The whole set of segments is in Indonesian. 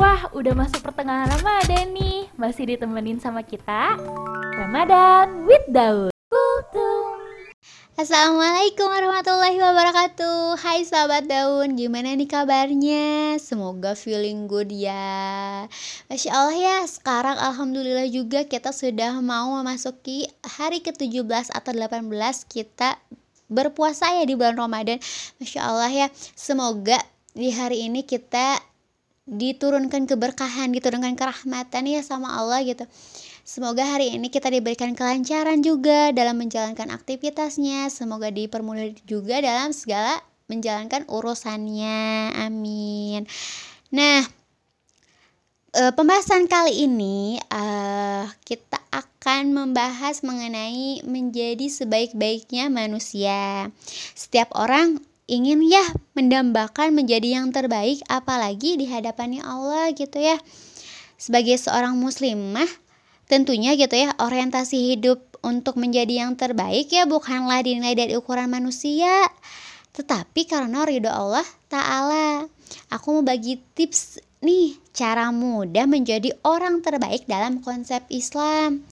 Wah, udah masuk pertengahan Ramadan nih. Masih ditemenin sama kita. Ramadan with Daud. Assalamualaikum warahmatullahi wabarakatuh Hai sahabat daun, gimana nih kabarnya? Semoga feeling good ya Masya Allah ya, sekarang Alhamdulillah juga kita sudah mau memasuki hari ke-17 atau 18 kita berpuasa ya di bulan Ramadan Masya Allah ya, semoga di hari ini kita diturunkan keberkahan diturunkan kerahmatan ya sama Allah gitu Semoga hari ini kita diberikan kelancaran juga dalam menjalankan aktivitasnya. Semoga dipermudah juga dalam segala menjalankan urusannya. Amin. Nah, e, pembahasan kali ini uh, kita akan membahas mengenai menjadi sebaik-baiknya manusia. Setiap orang ingin ya mendambakan menjadi yang terbaik apalagi di hadapannya Allah gitu ya. Sebagai seorang muslimah tentunya gitu ya orientasi hidup untuk menjadi yang terbaik ya bukanlah dinilai dari ukuran manusia. Tetapi karena ridho Allah Ta'ala aku mau bagi tips nih cara mudah menjadi orang terbaik dalam konsep Islam.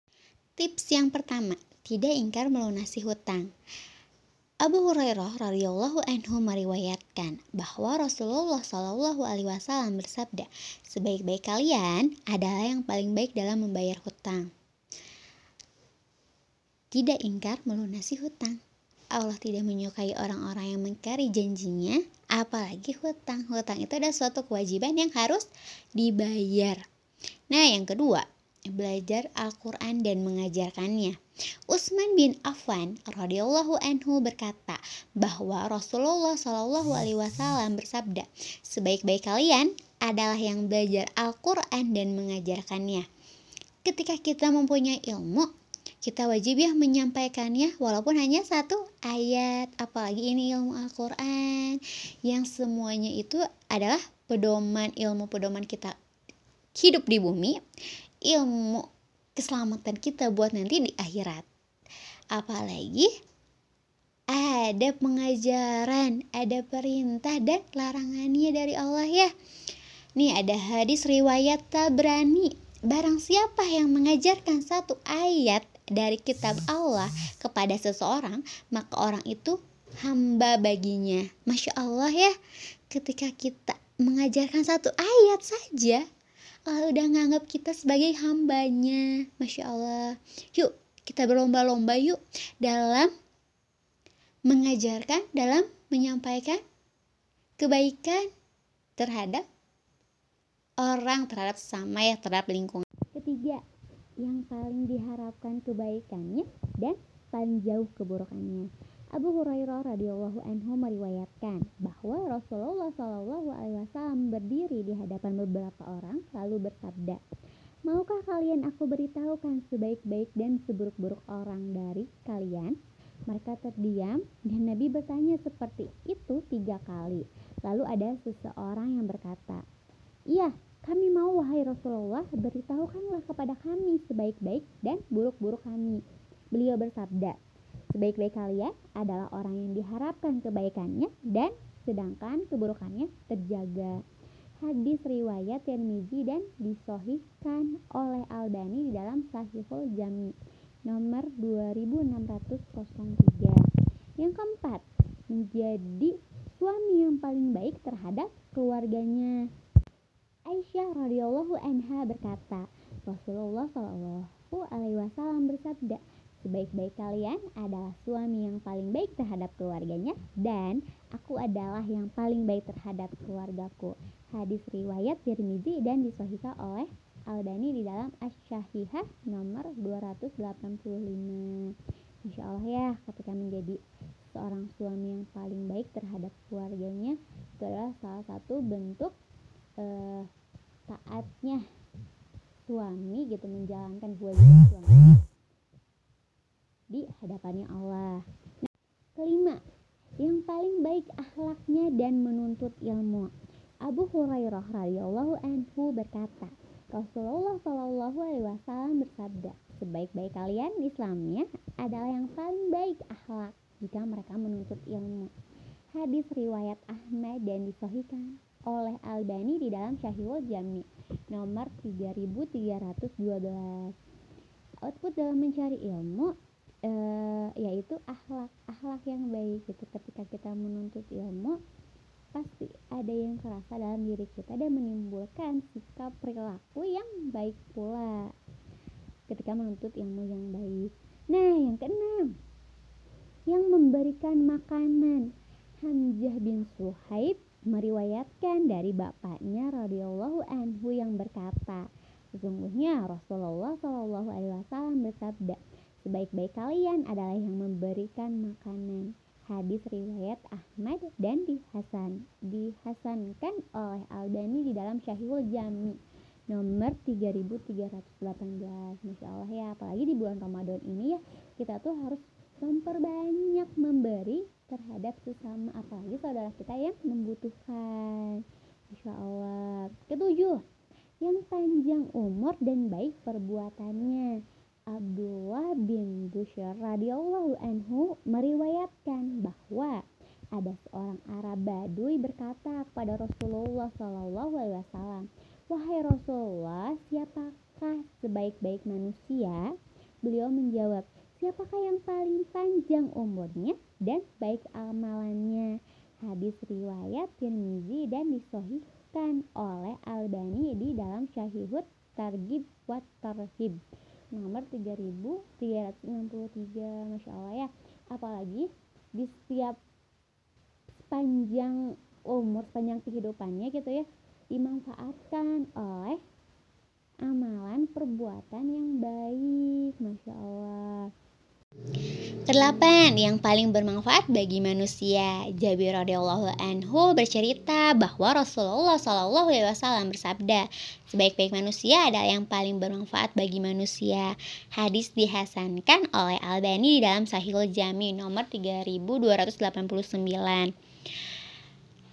Tips yang pertama tidak ingkar melunasi hutang Abu Hurairah radhiyallahu anhu meriwayatkan bahwa Rasulullah Shallallahu alaihi wasallam bersabda, "Sebaik-baik kalian adalah yang paling baik dalam membayar hutang." Tidak ingkar melunasi hutang. Allah tidak menyukai orang-orang yang mengkari janjinya, apalagi hutang. Hutang itu adalah suatu kewajiban yang harus dibayar. Nah, yang kedua, belajar Al-Quran dan mengajarkannya. Utsman bin Affan radhiyallahu anhu berkata bahwa Rasulullah shallallahu alaihi wasallam bersabda, "Sebaik-baik kalian adalah yang belajar Al-Qur'an dan mengajarkannya." Ketika kita mempunyai ilmu, kita wajib ya menyampaikannya walaupun hanya satu ayat, apalagi ini ilmu Al-Qur'an yang semuanya itu adalah pedoman ilmu pedoman kita hidup di bumi, ilmu keselamatan kita buat nanti di akhirat. Apalagi ada pengajaran, ada perintah dan larangannya dari Allah ya. Nih ada hadis riwayat Tabrani. Barang siapa yang mengajarkan satu ayat dari kitab Allah kepada seseorang, maka orang itu hamba baginya. Masya Allah ya, ketika kita mengajarkan satu ayat saja, Allah udah nganggap kita sebagai hambanya. Masya Allah. Yuk kita berlomba-lomba yuk Dalam mengajarkan Dalam menyampaikan Kebaikan terhadap orang terhadap sama ya terhadap lingkungan. Ketiga yang paling diharapkan kebaikannya dan paling jauh keburukannya. Abu Hurairah radhiyallahu anhu meriwayatkan bahwa Rasulullah wasallam berdiri di hadapan beberapa orang lalu bersabda, "Maukah kalian aku beritahukan sebaik-baik dan seburuk-buruk orang dari kalian?" Mereka terdiam dan Nabi bertanya seperti itu tiga kali. Lalu ada seseorang yang berkata, "Iya, kami mau wahai Rasulullah beritahukanlah kepada kami sebaik-baik dan buruk-buruk kami." Beliau bersabda, Sebaik-baik kalian adalah orang yang diharapkan kebaikannya dan sedangkan keburukannya terjaga. Hadis riwayat Tirmizi dan disohihkan oleh Albani di dalam Sahihul Jami nomor 2603. Yang keempat, menjadi suami yang paling baik terhadap keluarganya. Aisyah radhiyallahu anha berkata, Rasulullah shallallahu alaihi wasallam bersabda, Sebaik-baik kalian adalah suami yang paling baik terhadap keluarganya dan aku adalah yang paling baik terhadap keluargaku. Hadis riwayat Tirmizi dan disahihkan oleh Al-Albani di dalam Asy-Syahihah nomor 285. Insya Allah ya, ketika menjadi seorang suami yang paling baik terhadap keluarganya itu adalah salah satu bentuk eh, taatnya suami gitu menjalankan kewajiban suami di hadapannya Allah. Nah, kelima, yang paling baik akhlaknya dan menuntut ilmu. Abu Hurairah radhiyallahu anhu berkata, Rasulullah Shallallahu alaihi wasallam bersabda, sebaik-baik kalian Islamnya adalah yang paling baik akhlak jika mereka menuntut ilmu. Hadis riwayat Ahmad dan disohikan oleh Albani di dalam Syahihul Jami nomor 3312. Output dalam mencari ilmu eh, yaitu akhlak akhlak yang baik gitu ketika kita menuntut ilmu pasti ada yang kerasa dalam diri kita dan menimbulkan sikap perilaku yang baik pula ketika menuntut ilmu yang baik. Nah, yang keenam, yang memberikan makanan Hamzah bin Suhaib meriwayatkan dari bapaknya radhiyallahu anhu yang berkata, sesungguhnya Rasulullah Shallallahu alaihi wasallam bersabda, sebaik-baik kalian adalah yang memberikan makanan. Hadis riwayat Ahmad dan dihasan dihasankan oleh Albani di dalam Syahihul Jami nomor 3318 Masya Allah ya apalagi di bulan Ramadan ini ya kita tuh harus memperbanyak memberi terhadap sesama apalagi saudara kita yang membutuhkan. Masya Allah. Ketujuh yang panjang umur dan baik perbuatannya Abdullah bin Bushr radhiyallahu anhu meriwayatkan bahwa ada seorang Arab Baduy berkata kepada Rasulullah Shallallahu Alaihi Wasallam, wahai Rasulullah, siapakah sebaik-baik manusia? Beliau menjawab, siapakah yang paling panjang umurnya dan baik amalannya? Hadis riwayat Tirmizi dan disohihkan oleh Albani di dalam Syahihut Targib wa Tarhib nomor 3363 Masya Allah ya. Apalagi di setiap sepanjang umur sepanjang kehidupannya gitu ya dimanfaatkan oleh amalan perbuatan yang baik Masya Allah Kedelapan, yang paling bermanfaat bagi manusia. Jabir radhiyallahu anhu bercerita bahwa Rasulullah Shallallahu alaihi wasallam bersabda, sebaik-baik manusia adalah yang paling bermanfaat bagi manusia. Hadis dihasankan oleh Albani di dalam Sahihul Jami nomor 3289.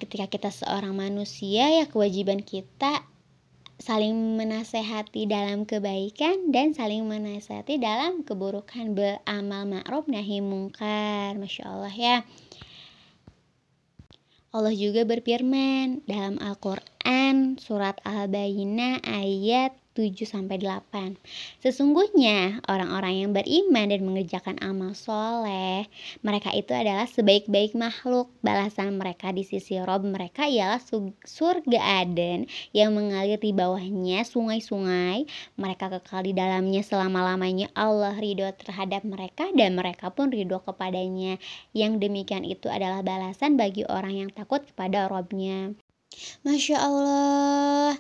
Ketika kita seorang manusia ya kewajiban kita saling menasehati dalam kebaikan dan saling menasehati dalam keburukan. Beramal ma'ruf nahi mungkar. Masya Allah ya. Allah juga berfirman dalam Al-Quran surat Al-Bayyinah ayat 7 sampai 8. Sesungguhnya orang-orang yang beriman dan mengerjakan amal soleh, mereka itu adalah sebaik-baik makhluk. Balasan mereka di sisi Rob mereka ialah surga Aden yang mengalir di bawahnya sungai-sungai. Mereka kekal di dalamnya selama-lamanya. Allah ridho terhadap mereka dan mereka pun ridho kepadanya. Yang demikian itu adalah balasan bagi orang yang takut kepada Robnya. Masya Allah,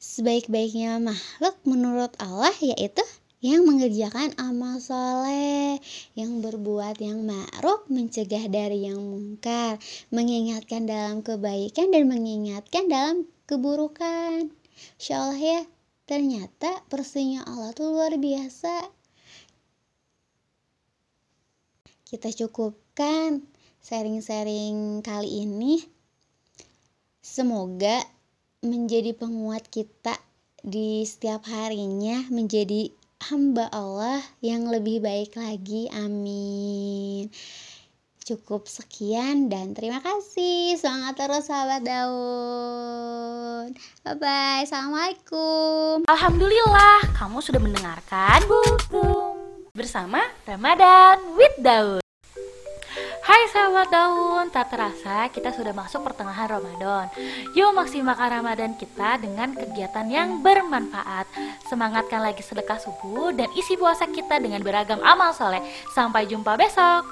sebaik-baiknya makhluk menurut Allah yaitu yang mengerjakan amal soleh, yang berbuat yang ma'ruf, mencegah dari yang mungkar, mengingatkan dalam kebaikan dan mengingatkan dalam keburukan. Insya Allah ya, ternyata persinya Allah tuh luar biasa. Kita cukupkan sharing-sharing kali ini. Semoga menjadi penguat kita di setiap harinya menjadi hamba Allah yang lebih baik lagi. Amin. Cukup sekian dan terima kasih. Semangat terus sahabat daun. Bye bye. Assalamualaikum. Alhamdulillah, kamu sudah mendengarkan Butung bersama Ramadan with Daun. Hai sahabat daun, tak terasa kita sudah masuk pertengahan Ramadan. Yuk maksimalkan Ramadan kita dengan kegiatan yang bermanfaat. Semangatkan lagi sedekah subuh dan isi puasa kita dengan beragam amal soleh. Sampai jumpa besok.